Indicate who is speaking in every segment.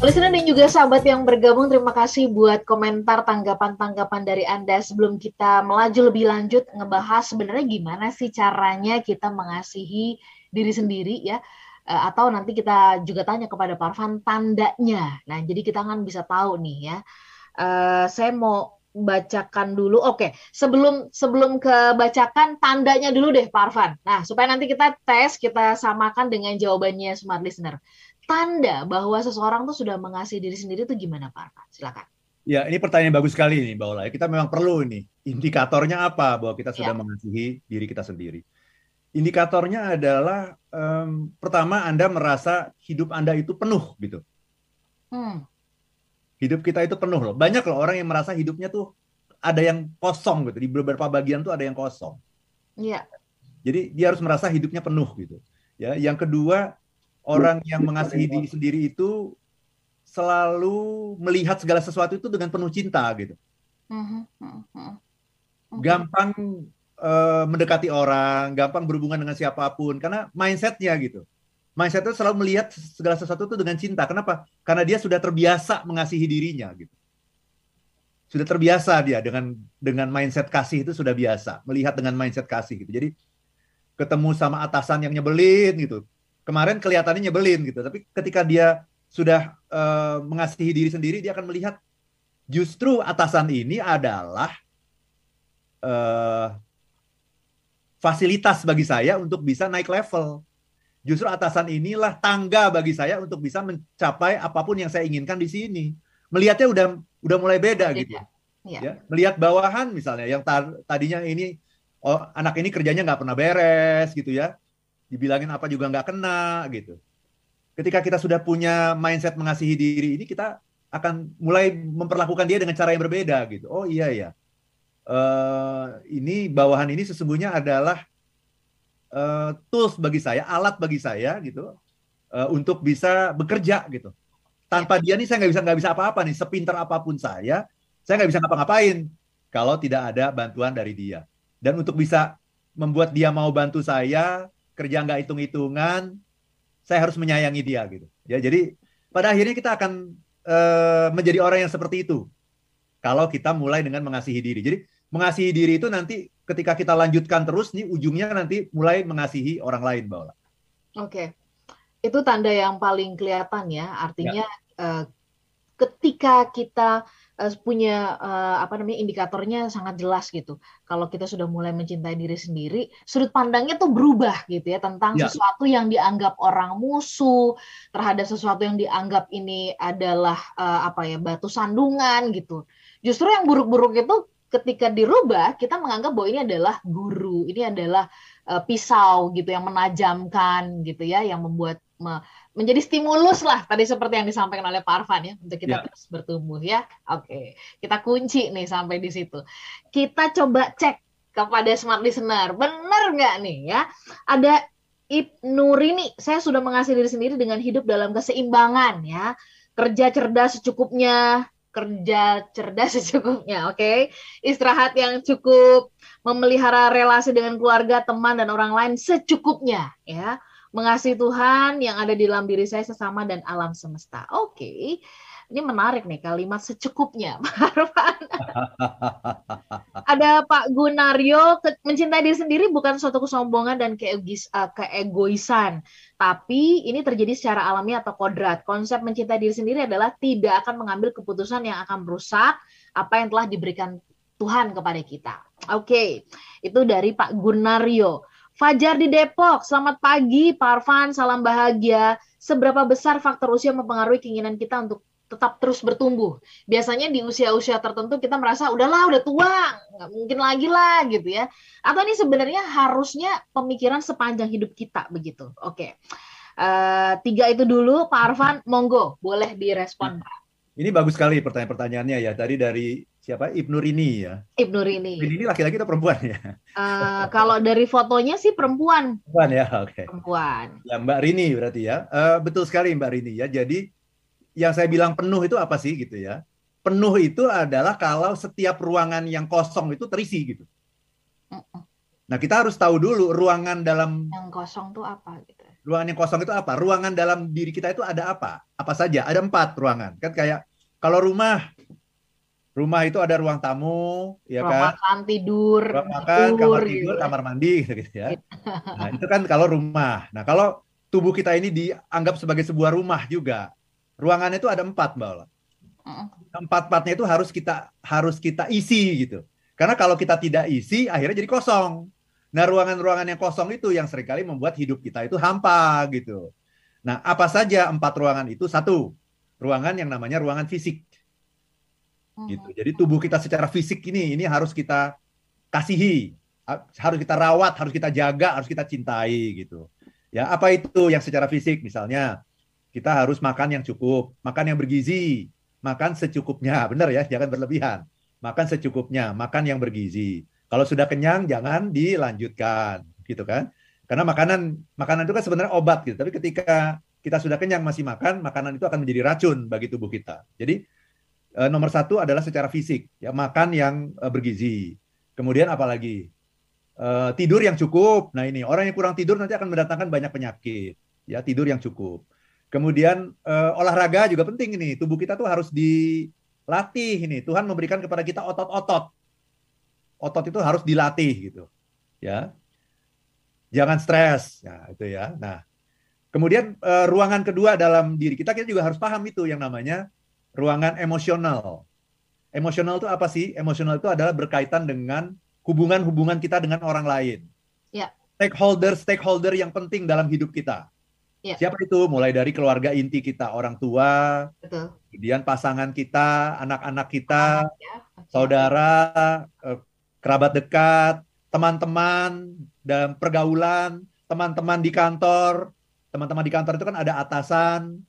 Speaker 1: Listener dan juga sahabat yang bergabung, terima kasih buat komentar tanggapan-tanggapan dari Anda. Sebelum kita melaju lebih lanjut, ngebahas sebenarnya gimana sih caranya kita mengasihi diri sendiri ya. Eh, atau nanti kita juga tanya kepada Parvan tandanya. Nah, jadi kita kan bisa tahu nih ya. Uh, saya mau bacakan dulu. Oke, sebelum sebelum ke bacakan tandanya dulu deh, Parvan. Nah, supaya nanti kita tes, kita samakan dengan jawabannya smart listener tanda bahwa seseorang tuh sudah mengasihi diri sendiri itu gimana Pak Arfan? Silakan.
Speaker 2: Ya, ini pertanyaan bagus sekali nih, Mbak Ola. Kita memang perlu ini. Indikatornya apa bahwa kita sudah ya. mengasihi diri kita sendiri? Indikatornya adalah um, pertama Anda merasa hidup Anda itu penuh gitu. Hmm. Hidup kita itu penuh loh. Banyak loh orang yang merasa hidupnya tuh ada yang kosong gitu. Di beberapa bagian tuh ada yang kosong. Iya. Jadi dia harus merasa hidupnya penuh gitu. Ya, yang kedua orang yang mengasihi diri sendiri itu selalu melihat segala sesuatu itu dengan penuh cinta gitu. Mhm, mhm, mhm. Gampang uh, mendekati orang, gampang berhubungan dengan siapa pun karena mindsetnya gitu. Mindsetnya selalu melihat segala sesuatu itu dengan cinta. Kenapa? Karena dia sudah terbiasa mengasihi dirinya gitu. Sudah terbiasa dia dengan dengan mindset kasih itu sudah biasa melihat dengan mindset kasih gitu. Jadi ketemu sama atasan yang nyebelin gitu, kemarin kelihatannya nyebelin gitu, tapi ketika dia sudah uh, mengasihi diri sendiri, dia akan melihat justru atasan ini adalah uh, fasilitas bagi saya untuk bisa naik level. Justru atasan inilah tangga bagi saya untuk bisa mencapai apa pun yang saya inginkan di sini. Melihatnya udah udah mulai beda gitu. Ya. ya. Melihat bawahan misalnya yang tadinya ini oh anak ini kerjanya nggak pernah beres gitu ya dibilangin apa juga nggak kena gitu. Ketika kita sudah punya mindset mengasihi diri ini, kita akan mulai memperlakukan dia dengan cara yang berbeda gitu. Oh iya ya, uh, ini bawahan ini sesungguhnya adalah uh, tools bagi saya, alat bagi saya gitu uh, untuk bisa bekerja gitu. Tanpa dia nih saya nggak bisa nggak bisa apa-apa nih. Sepintar apa pun saya, saya nggak bisa ngapa-ngapain kalau tidak ada bantuan dari dia. Dan untuk bisa membuat dia mau bantu saya, kerja nggak hitung-hitungan, saya harus menyayangi dia gitu. Ya, jadi pada akhirnya kita akan uh, menjadi orang yang seperti itu. Kalau kita mulai dengan mengasihi diri. Jadi mengasihi diri itu nanti ketika kita lanjutkan terus nih ujungnya nanti mulai mengasihi orang lain, Mbak Ola.
Speaker 1: Oke. Itu tanda yang paling kelihatan ya. Artinya ya. Uh, ketika kita punya uh, apa namanya indikatornya sangat jelas gitu. Kalau kita sudah mulai mencintai diri sendiri, sudut pandangnya tuh berubah gitu ya tentang ya. sesuatu yang dianggap orang musuh, terhadap sesuatu yang dianggap ini adalah uh, apa ya batu sandungan gitu. Justru yang buruk-buruk itu ketika dirubah kita menganggap bahwa ini adalah guru, ini adalah uh, pisau gitu yang menajamkan gitu ya, yang membuat me menjadi stimulus lah tadi seperti yang disampaikan oleh Pak Arfan ya untuk kita ya. terus bertumbuh ya. Oke, kita kunci nih sampai di situ. Kita coba cek kepada smart listener, benar nggak nih ya? Ada Ibnu Rini, saya sudah mengasihi diri sendiri dengan hidup dalam keseimbangan ya. Kerja cerdas secukupnya, kerja cerdas secukupnya, oke? Okay? Istirahat yang cukup, memelihara relasi dengan keluarga, teman dan orang lain secukupnya ya mengasihi Tuhan yang ada di dalam diri saya sesama dan alam semesta. Oke. Okay. Ini menarik nih kalimat secukupnya, Ada Pak Gunario, mencintai diri sendiri bukan suatu kesombongan dan keegis, uh, keegoisan, tapi ini terjadi secara alami atau kodrat. Konsep mencintai diri sendiri adalah tidak akan mengambil keputusan yang akan merusak apa yang telah diberikan Tuhan kepada kita. Oke, okay. itu dari Pak Gunario. Fajar di Depok, selamat pagi Pak Arfan, salam bahagia. Seberapa besar faktor usia mempengaruhi keinginan kita untuk tetap terus bertumbuh? Biasanya di usia-usia tertentu kita merasa udahlah udah tua, nggak mungkin lagi lah gitu ya. Atau ini sebenarnya harusnya pemikiran sepanjang hidup kita begitu. Oke, uh, tiga itu dulu Pak Arfan, monggo boleh direspon Pak.
Speaker 2: Ini bagus sekali pertanyaan-pertanyaannya ya. Tadi dari siapa Ibnu Rini ya.
Speaker 1: Ibnu Rini.
Speaker 2: Rini ini laki-laki atau perempuan ya?
Speaker 1: Uh, kalau dari fotonya sih perempuan.
Speaker 2: Perempuan ya, oke. Okay.
Speaker 1: Perempuan.
Speaker 2: Ya Mbak Rini berarti ya. Uh, betul sekali Mbak Rini ya. Jadi yang saya bilang penuh itu apa sih gitu ya? Penuh itu adalah kalau setiap ruangan yang kosong itu terisi gitu. Nah kita harus tahu dulu ruangan dalam
Speaker 1: yang kosong tuh apa gitu.
Speaker 2: Ruangan yang kosong itu apa? Ruangan dalam diri kita itu ada apa? Apa saja? Ada empat ruangan. Kan kayak kalau rumah, rumah itu ada ruang tamu, ya ruang
Speaker 1: kan? Makan, tidur,
Speaker 2: ruang makan, tidur, kamar tidur, gitu. Kamar mandi, gitu ya. Iya. Nah itu kan kalau rumah. Nah kalau tubuh kita ini dianggap sebagai sebuah rumah juga, ruangannya itu ada empat, mbak Ola. Empat-empatnya itu harus kita harus kita isi gitu. Karena kalau kita tidak isi, akhirnya jadi kosong. Nah, ruangan-ruangan yang kosong itu yang sering kali membuat hidup kita itu hampa gitu. Nah, apa saja empat ruangan itu? Satu, ruangan yang namanya ruangan fisik. Gitu. Hmm. Jadi tubuh kita secara fisik ini ini harus kita kasihi, harus kita rawat, harus kita jaga, harus kita cintai gitu. Ya, apa itu yang secara fisik? Misalnya kita harus makan yang cukup, makan yang bergizi, makan secukupnya, benar ya, jangan berlebihan makan secukupnya, makan yang bergizi. Kalau sudah kenyang jangan dilanjutkan, gitu kan? Karena makanan makanan itu kan sebenarnya obat gitu. Tapi ketika kita sudah kenyang masih makan, makanan itu akan menjadi racun bagi tubuh kita. Jadi nomor satu adalah secara fisik, ya makan yang eh, bergizi. Kemudian apalagi eh, tidur yang cukup. Nah ini orang yang kurang tidur nanti akan mendatangkan banyak penyakit. Ya tidur yang cukup. Kemudian eh, olahraga juga penting ini. Tubuh kita tuh harus di latih ini. Tuhan memberikan kepada kita otot-otot. Otot itu harus dilatih gitu. Ya. Jangan stres. Ya, itu ya. Nah, kemudian ruangan kedua dalam diri kita kita juga harus paham itu yang namanya ruangan emosional. Emosional itu apa sih? Emosional itu adalah berkaitan dengan hubungan-hubungan kita dengan orang lain.
Speaker 1: Ya.
Speaker 2: Stakeholder stakeholder yang penting dalam hidup kita. Ya. Siapa itu? Mulai dari keluarga inti kita, orang tua, Betul. kemudian pasangan kita, anak-anak kita, ya. saudara, eh, kerabat dekat, teman-teman dalam pergaulan, teman-teman di kantor. Teman-teman di kantor itu kan ada atasan,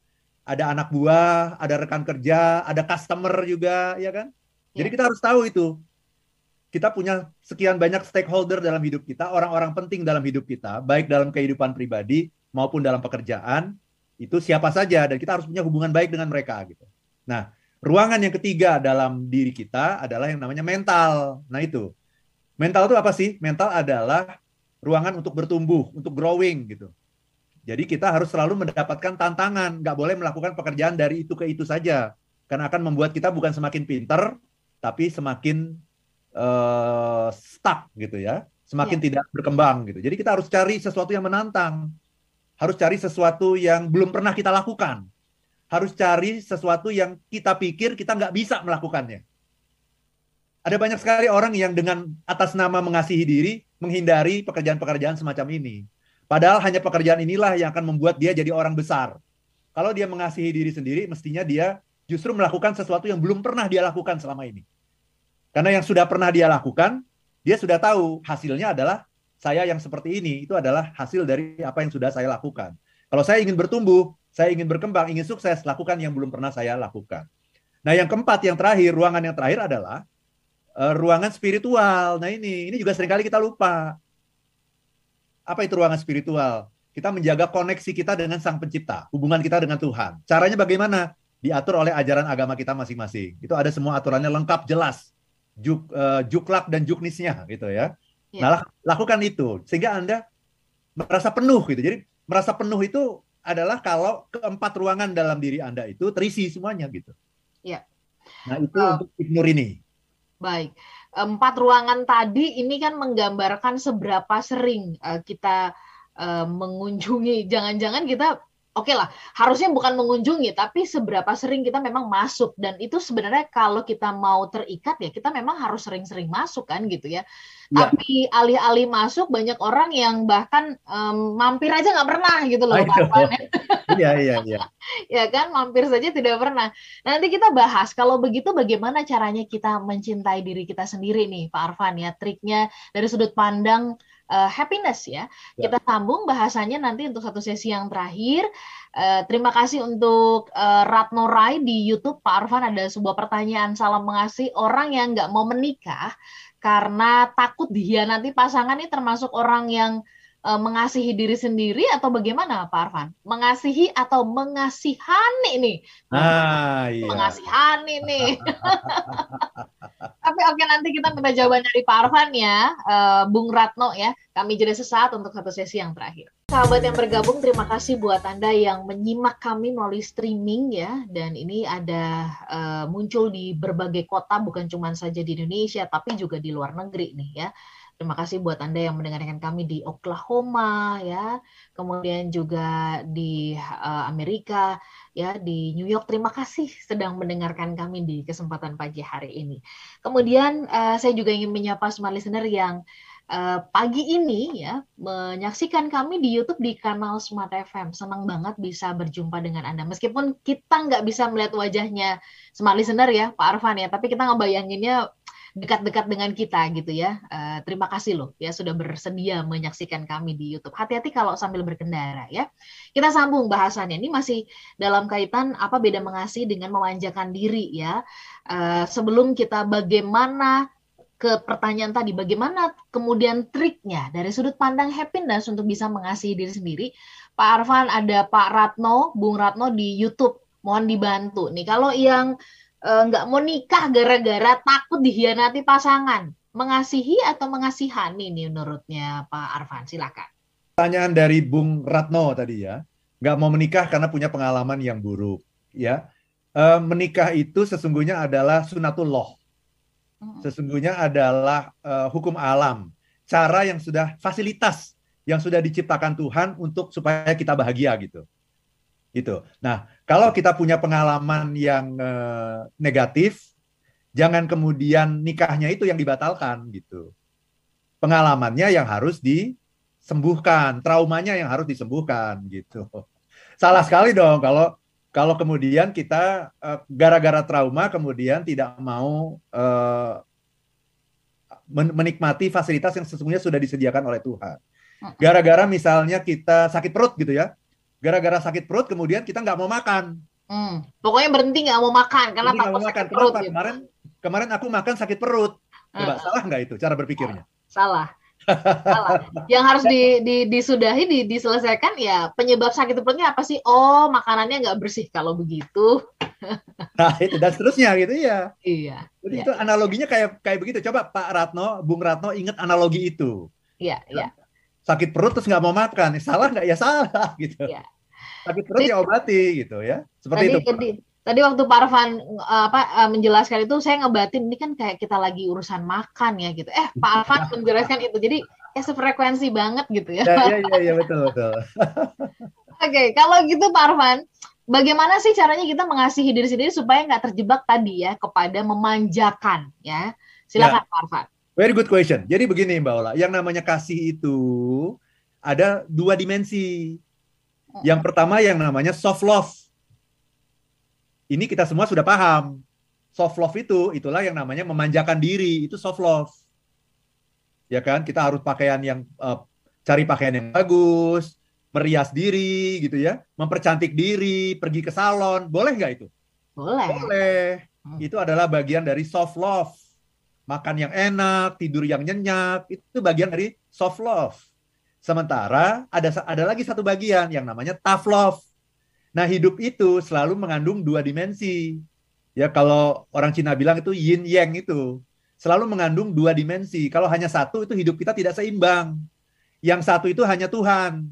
Speaker 2: ada anak buah, ada rekan kerja, ada customer juga, ya kan? Ya. Jadi kita harus tahu itu. Kita punya sekian banyak stakeholder dalam hidup kita, orang-orang penting dalam hidup kita, baik dalam kehidupan pribadi maupun dalam pekerjaan itu siapa saja dan kita harus punya hubungan baik dengan mereka gitu. Nah, ruangan yang ketiga dalam diri kita adalah yang namanya mental. Nah, itu. Mental itu apa sih? Mental adalah ruangan untuk bertumbuh, untuk growing gitu. Jadi kita harus selalu mendapatkan tantangan, nggak boleh melakukan pekerjaan dari itu ke itu saja, karena akan membuat kita bukan semakin pinter, tapi semakin uh, stuck gitu ya, semakin ya. tidak berkembang gitu. Jadi kita harus cari sesuatu yang menantang harus cari sesuatu yang belum pernah kita lakukan. Harus cari sesuatu yang kita pikir kita nggak bisa melakukannya. Ada banyak sekali orang yang dengan atas nama mengasihi diri, menghindari pekerjaan-pekerjaan semacam ini. Padahal hanya pekerjaan inilah yang akan membuat dia jadi orang besar. Kalau dia mengasihi diri sendiri, mestinya dia justru melakukan sesuatu yang belum pernah dia lakukan selama ini. Karena yang sudah pernah dia lakukan, dia sudah tahu hasilnya adalah saya yang seperti ini itu adalah hasil dari apa yang sudah saya lakukan. Kalau saya ingin bertumbuh, saya ingin berkembang, ingin sukses, lakukan yang belum pernah saya lakukan. Nah, yang keempat, yang terakhir, ruangan yang terakhir adalah uh, ruangan spiritual. Nah, ini ini juga sering kali kita lupa. Apa itu ruangan spiritual? Kita menjaga koneksi kita dengan Sang Pencipta, hubungan kita dengan Tuhan. Caranya bagaimana? Diatur oleh ajaran agama kita masing-masing. Itu ada semua aturannya lengkap, jelas. Juk, uh, juklak dan juknisnya gitu ya. Ya. Nah, lakukan itu sehingga Anda merasa penuh gitu. Jadi merasa penuh itu adalah kalau keempat ruangan dalam diri Anda itu terisi semuanya gitu.
Speaker 1: Ya.
Speaker 2: Nah, itu uh, untuk ignore ini.
Speaker 1: Baik. Empat ruangan tadi ini kan menggambarkan seberapa sering uh, kita uh, mengunjungi. Jangan-jangan kita oke okay lah, harusnya bukan mengunjungi, tapi seberapa sering kita memang masuk dan itu sebenarnya kalau kita mau terikat ya kita memang harus sering-sering masuk kan gitu ya. ya. Tapi alih-alih masuk banyak orang yang bahkan um, mampir aja nggak pernah gitu loh,
Speaker 2: Pak Iya iya iya.
Speaker 1: ya kan mampir saja tidak pernah. Nanti kita bahas kalau begitu bagaimana caranya kita mencintai diri kita sendiri nih, Pak Arfan ya triknya dari sudut pandang uh, happiness ya. ya. Kita sambung bahasanya nanti untuk satu sesi yang terakhir. Uh, terima kasih untuk uh, Ratno Rai di YouTube Pak Arfan ada sebuah pertanyaan salam mengasih orang yang nggak mau menikah karena takut dia nanti pasangan ini termasuk orang yang uh, mengasihi diri sendiri atau bagaimana Pak Arfan? Mengasihi atau mengasihani nih?
Speaker 2: Ah, iya.
Speaker 1: Mengasihani nih. Tapi oke nanti kita minta jawaban dari Pak Arfan ya, uh, Bung Ratno ya. Kami jadi sesaat untuk satu sesi yang terakhir. sahabat yang bergabung, terima kasih buat Anda yang menyimak kami melalui streaming ya. Dan ini ada uh, muncul di berbagai kota, bukan cuma saja di Indonesia, tapi juga di luar negeri nih ya. Terima kasih buat Anda yang mendengarkan kami di Oklahoma ya, kemudian juga di uh, Amerika ya, di New York. Terima kasih sedang mendengarkan kami di kesempatan pagi hari ini. Kemudian uh, saya juga ingin menyapa semua listener yang uh, pagi ini ya menyaksikan kami di YouTube di kanal Smart FM. Senang banget bisa berjumpa dengan Anda. Meskipun kita nggak bisa melihat wajahnya Smart Listener ya, Pak Arfan ya, tapi kita ngebayanginnya dekat-dekat dengan kita gitu ya. Uh, terima kasih loh ya sudah bersedia menyaksikan kami di YouTube. Hati-hati kalau sambil berkendara ya. Kita sambung bahasannya. Ini masih dalam kaitan apa beda mengasihi dengan memanjakan diri ya. Uh, sebelum kita bagaimana ke pertanyaan tadi, bagaimana kemudian triknya dari sudut pandang happiness untuk bisa mengasihi diri sendiri? Pak Arfan, ada Pak Ratno, Bung Ratno di YouTube, mohon dibantu nih. Kalau yang nggak mau nikah gara-gara takut dihianati pasangan, mengasihi atau mengasihani nih menurutnya Pak Arfan? Silakan.
Speaker 2: Pertanyaan dari Bung Ratno tadi ya, nggak mau menikah karena punya pengalaman yang buruk, ya. E, menikah itu sesungguhnya adalah sunatullah sesungguhnya adalah uh, hukum alam, cara yang sudah fasilitas yang sudah diciptakan Tuhan untuk supaya kita bahagia gitu. Gitu. Nah, kalau kita punya pengalaman yang uh, negatif, jangan kemudian nikahnya itu yang dibatalkan gitu. Pengalamannya yang harus disembuhkan, traumanya yang harus disembuhkan gitu. Salah sekali dong kalau kalau kemudian kita eh, gara-gara uh, trauma kemudian tidak mau uh, menikmati fasilitas yang sesungguhnya sudah disediakan oleh Tuhan. Gara-gara misalnya kita sakit perut gitu ya, gara-gara sakit perut kemudian kita nggak mau makan.
Speaker 1: Hmm. Pokoknya berhenti nggak mau makan karena
Speaker 2: takut mau makan. perut. Gitu. Kemarin kemarin aku makan sakit perut. Coba uh, salah nggak itu cara berpikirnya?
Speaker 1: Salah. Salah. Yang harus di, di, disudahi, di, diselesaikan ya penyebab sakit perutnya apa sih? Oh, makanannya nggak bersih kalau begitu.
Speaker 2: nah itu dan seterusnya gitu ya.
Speaker 1: Iya.
Speaker 2: Jadi
Speaker 1: iya.
Speaker 2: itu analoginya kayak kayak begitu. Coba Pak Ratno, Bung Ratno ingat analogi itu.
Speaker 1: Iya, iya.
Speaker 2: Sakit perut terus nggak mau makan, salah nggak ya salah gitu. Iya. Sakit perut ya obati gitu ya. Seperti tadi, itu.
Speaker 1: Tadi, tadi waktu Pak Arfan apa eh, menjelaskan itu saya ngebatin ini kan kayak kita lagi urusan makan ya gitu. Eh Pak Arfan menjelaskan itu. Jadi ya sefrekuensi banget gitu ya.
Speaker 2: Iya iya iya betul betul.
Speaker 1: Oke, okay, kalau gitu Pak Arfan, bagaimana sih caranya kita mengasihi diri sendiri supaya nggak terjebak tadi ya kepada memanjakan ya? Silakan ya. Pak Arfan.
Speaker 2: Very good question. Jadi begini Mbak Ola, yang namanya kasih itu ada dua dimensi. Yang pertama yang namanya soft love. Ini kita semua sudah paham. Soft love itu itulah yang namanya memanjakan diri, itu soft love. Ya kan? Kita harus pakaian yang uh, cari pakaian yang bagus, merias diri gitu ya, mempercantik diri, pergi ke salon, boleh nggak itu?
Speaker 1: Boleh.
Speaker 2: Boleh. Hmm. Itu adalah bagian dari soft love. Makan yang enak, tidur yang nyenyak, itu bagian dari soft love. Sementara ada ada lagi satu bagian yang namanya tough love. Nah, hidup itu selalu mengandung dua dimensi. Ya, kalau orang Cina bilang itu yin yang itu. Selalu mengandung dua dimensi. Kalau hanya satu itu hidup kita tidak seimbang. Yang satu itu hanya Tuhan.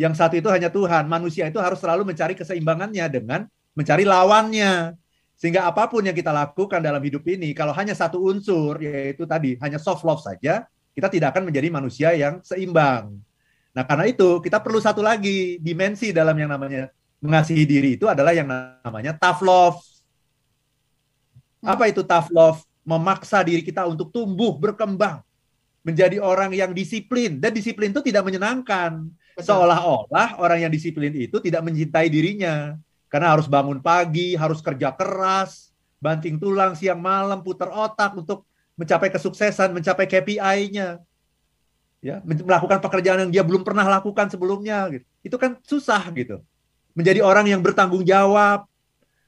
Speaker 2: Yang satu itu hanya Tuhan. Manusia itu harus selalu mencari keseimbangannya dengan mencari lawannya. Sehingga apa pun yang kita lakukan dalam hidup ini, kalau hanya satu unsur, yaitu tadi hanya soft love saja, kita tidak akan menjadi manusia yang seimbang. Nah, karena itu kita perlu satu lagi dimensi dalam yang namanya mengasihi diri itu adalah yang namanya tough love. Apa itu tough love? Memaksa diri kita untuk tumbuh, berkembang, menjadi orang yang disiplin. Dan disiplin itu tidak menyenangkan. Seolah-olah orang yang disiplin itu tidak mencintai dirinya. Karena harus bangun pagi, harus kerja keras, banting tulang siang malam, putar otak untuk mencapai kesuksesan, mencapai KPI-nya. Ya, melakukan pekerjaan yang dia belum pernah lakukan sebelumnya gitu. Itu kan susah gitu menjadi orang yang bertanggung jawab,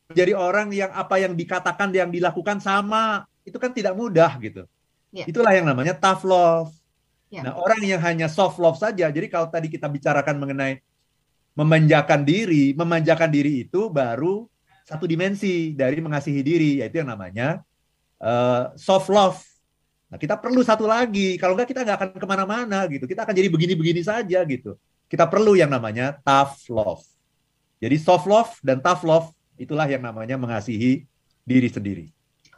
Speaker 2: menjadi orang yang apa yang dikatakan yang dilakukan sama, itu kan tidak mudah gitu. Yeah. Itulah yang namanya tough love. Yeah. Nah, orang yang hanya soft love saja. Jadi kalau tadi kita bicarakan mengenai memanjakan diri, memanjakan diri itu baru satu dimensi dari mengasihi diri, yaitu yang namanya uh, soft love. Nah, kita perlu satu lagi. Kalau enggak kita nggak akan ke mana-mana gitu. Kita akan jadi begini-begini saja gitu. kita perlu yang namanya tough love. Jadi soft love dan tough love itulah yang namanya mengasihi diri sendiri.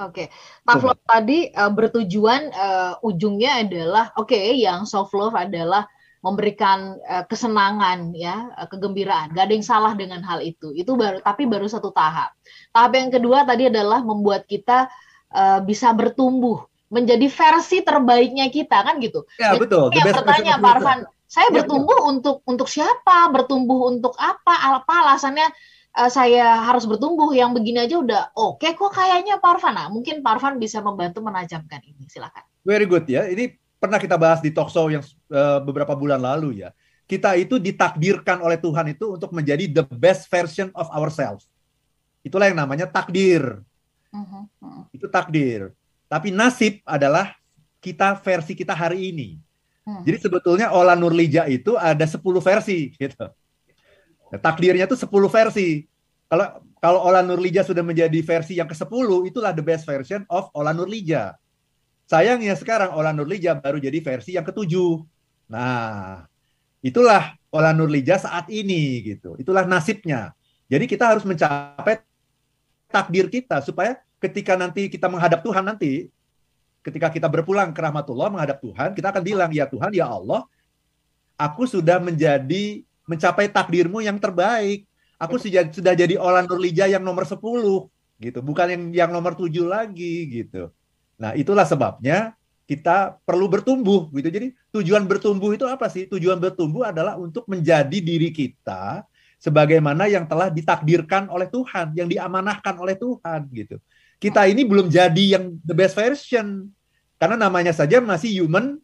Speaker 1: Oke, okay. tough love tadi uh, bertujuan uh, ujungnya adalah oke okay, yang soft love adalah memberikan uh, kesenangan ya kegembiraan. Gak ada yang salah dengan hal itu. Itu baru tapi baru satu tahap. Tahap yang kedua tadi adalah membuat kita uh, bisa bertumbuh. Menjadi versi terbaiknya kita kan gitu?
Speaker 2: Ya Jadi, betul.
Speaker 1: yang bertanya Pak Arfan saya ya, bertumbuh ya. untuk untuk siapa? Bertumbuh untuk apa? Apa alasannya uh, saya harus bertumbuh? Yang begini aja udah oke okay, kok kayaknya Pak Arfan nah, mungkin Pak Arfan bisa membantu menajamkan ini. Silakan.
Speaker 2: Very good ya. Ini pernah kita bahas di talk show yang uh, beberapa bulan lalu ya. Kita itu ditakdirkan oleh Tuhan itu untuk menjadi the best version of ourselves. Itulah yang namanya takdir. Uh-huh. Uh-huh. Itu takdir. Tapi nasib adalah kita versi kita hari ini. Uh-huh. Jadi sebetulnya Ola Nurlija itu ada 10 versi gitu. Nah, takdirnya itu 10 versi. Kalau kalau Ola Nurlija sudah menjadi versi yang ke-10, itulah the best version of Ola Nurlija. Sayangnya sekarang Ola Nurlija baru jadi versi yang ketujuh. Nah, itulah Ola Nurlija saat ini gitu. Itulah nasibnya. Jadi kita harus mencapai takdir kita supaya ketika nanti kita menghadap Tuhan nanti, ketika kita berpulang ke rahmatullah menghadap Tuhan, kita akan bilang, ya Tuhan, ya Allah, aku sudah menjadi mencapai takdirmu yang terbaik. Aku sudah sudah jadi Ola Nurlija yang nomor 10 gitu, bukan yang yang nomor 7 lagi gitu. Nah, itulah sebabnya kita perlu bertumbuh gitu. Jadi tujuan bertumbuh itu apa sih? Tujuan bertumbuh adalah untuk menjadi diri kita sebagaimana yang telah ditakdirkan oleh Tuhan, yang diamanahkan oleh Tuhan gitu. Kita ini belum jadi yang the best version karena namanya saja masih human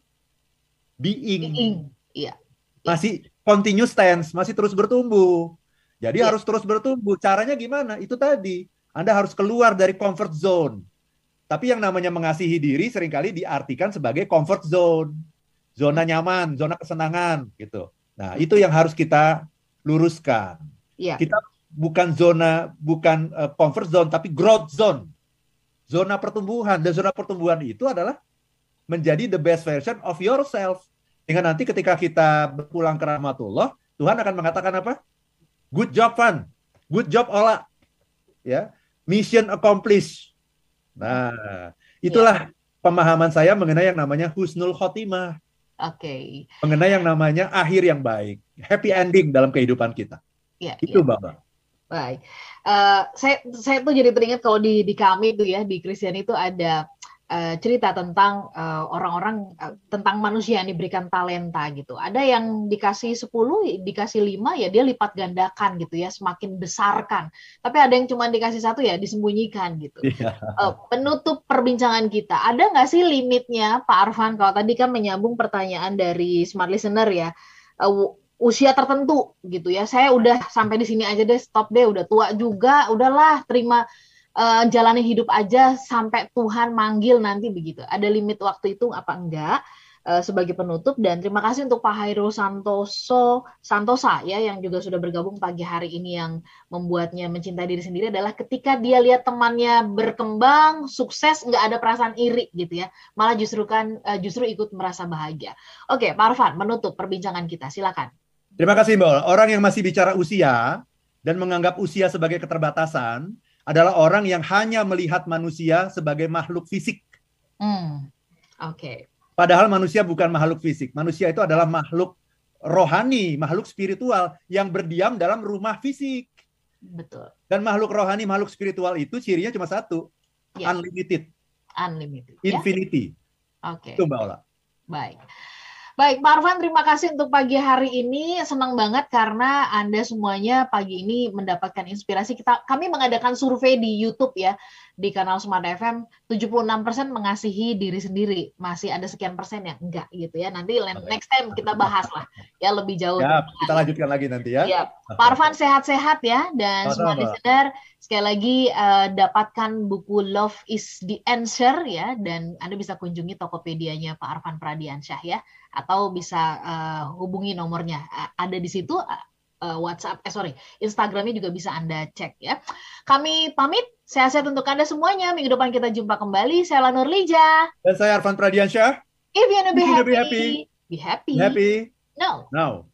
Speaker 2: being. being.
Speaker 1: Iya.
Speaker 2: Masih continuous tense, masih terus bertumbuh. Jadi ya. harus terus bertumbuh. Caranya gimana? Itu tadi. Anda harus keluar dari comfort zone tapi yang namanya mengasihi diri sering kali diartikan sebagai comfort zone, zona nyaman, zona kesenangan gitu. Nah, itu yang harus kita luruskan.
Speaker 1: Yeah.
Speaker 2: Kita bukan zona bukan uh, comfort zone tapi growth zone. Zona pertumbuhan dan zona pertumbuhan itu adalah menjadi the best version of yourself. Hingga nanti ketika kita berpulang ke rahmatullah, Tuhan akan mengatakan apa? Good job, Van. Good job, Ola. Ya, mission accomplished Nah, itulah ya. pemahaman saya mengenai yang namanya husnul khotimah.
Speaker 1: Oke. Okay.
Speaker 2: Mengenai yang namanya akhir yang baik, happy ending dalam kehidupan kita.
Speaker 1: Ya,
Speaker 2: itu,
Speaker 1: ya.
Speaker 2: Bapak.
Speaker 1: Baik. Uh, saya saya tuh jadi teringat kalau di di kami tuh ya di Kristen itu ada uh, cerita tentang eh, orang-orang uh, uh, tentang manusia yang diberikan talenta gitu. Ada yang dikasih 10, dikasih 5 ya dia lipat gandakan gitu ya, semakin besarkan. Tapi ada yang cuma dikasih satu ya disembunyikan gitu. Yeah. Iya. Uh, penutup perbincangan kita, ada nggak sih limitnya Pak Arfan? Kalau tadi kan menyambung pertanyaan dari smart listener ya. Uh, usia tertentu gitu ya. Saya udah sampai di sini aja deh, stop deh, udah tua juga, udahlah terima uh, jalani hidup aja sampai Tuhan manggil nanti begitu. Ada limit waktu itu apa enggak? Uh, sebagai penutup dan terima kasih untuk Pak Hairul Santoso Santosa ya yang juga sudah bergabung pagi hari ini yang membuatnya mencintai diri sendiri adalah ketika dia lihat temannya berkembang sukses nggak ada perasaan iri gitu ya malah justru kan uh, justru ikut merasa bahagia. Oke Pak Arfan menutup perbincangan kita silakan.
Speaker 2: Terima kasih Mbak. Orang yang masih bicara usia dan menganggap usia sebagai keterbatasan adalah orang yang hanya melihat manusia sebagai makhluk fisik.
Speaker 1: Hmm. Oke. Okay.
Speaker 2: Padahal manusia bukan makhluk fisik. Manusia itu adalah makhluk rohani, makhluk spiritual yang berdiam dalam rumah fisik.
Speaker 1: Betul.
Speaker 2: Dan makhluk rohani, makhluk spiritual itu cirinya cuma satu,
Speaker 1: ya.
Speaker 2: unlimited.
Speaker 1: Unlimited.
Speaker 2: Infinity.
Speaker 1: Ya? Oke. Okay.
Speaker 2: Itu Mbak Ola.
Speaker 1: Baik. Baik, Pak Arfan, terima kasih untuk pagi hari ini. Senang banget karena Anda semuanya pagi ini mendapatkan inspirasi. Kita kami mengadakan survei di YouTube ya di kanal Smart FM 76% mengasihi diri sendiri. Masih ada sekian persen yang enggak gitu ya. Nanti next time kita bahas lah ya lebih jauh.
Speaker 2: Ya, kita lanjutkan lagi nanti ya.
Speaker 1: ya. Pak Arfan sehat-sehat ya dan semua listener sekali lagi uh, dapatkan buku Love is the Answer ya dan Anda bisa kunjungi Tokopedia-nya Pak Arfan Pradiansyah ya atau bisa uh, hubungi nomornya ada di situ uh, WhatsApp eh sorry Instagramnya juga bisa anda cek ya. Kami pamit sehat-sehat untuk anda semuanya. Minggu depan kita jumpa kembali. Saya Lanur Lija.
Speaker 2: Dan saya Arfan Pradiansyah.
Speaker 1: If you wanna be,
Speaker 2: happy,
Speaker 1: be happy. be happy.
Speaker 2: Be happy.
Speaker 1: No.
Speaker 2: No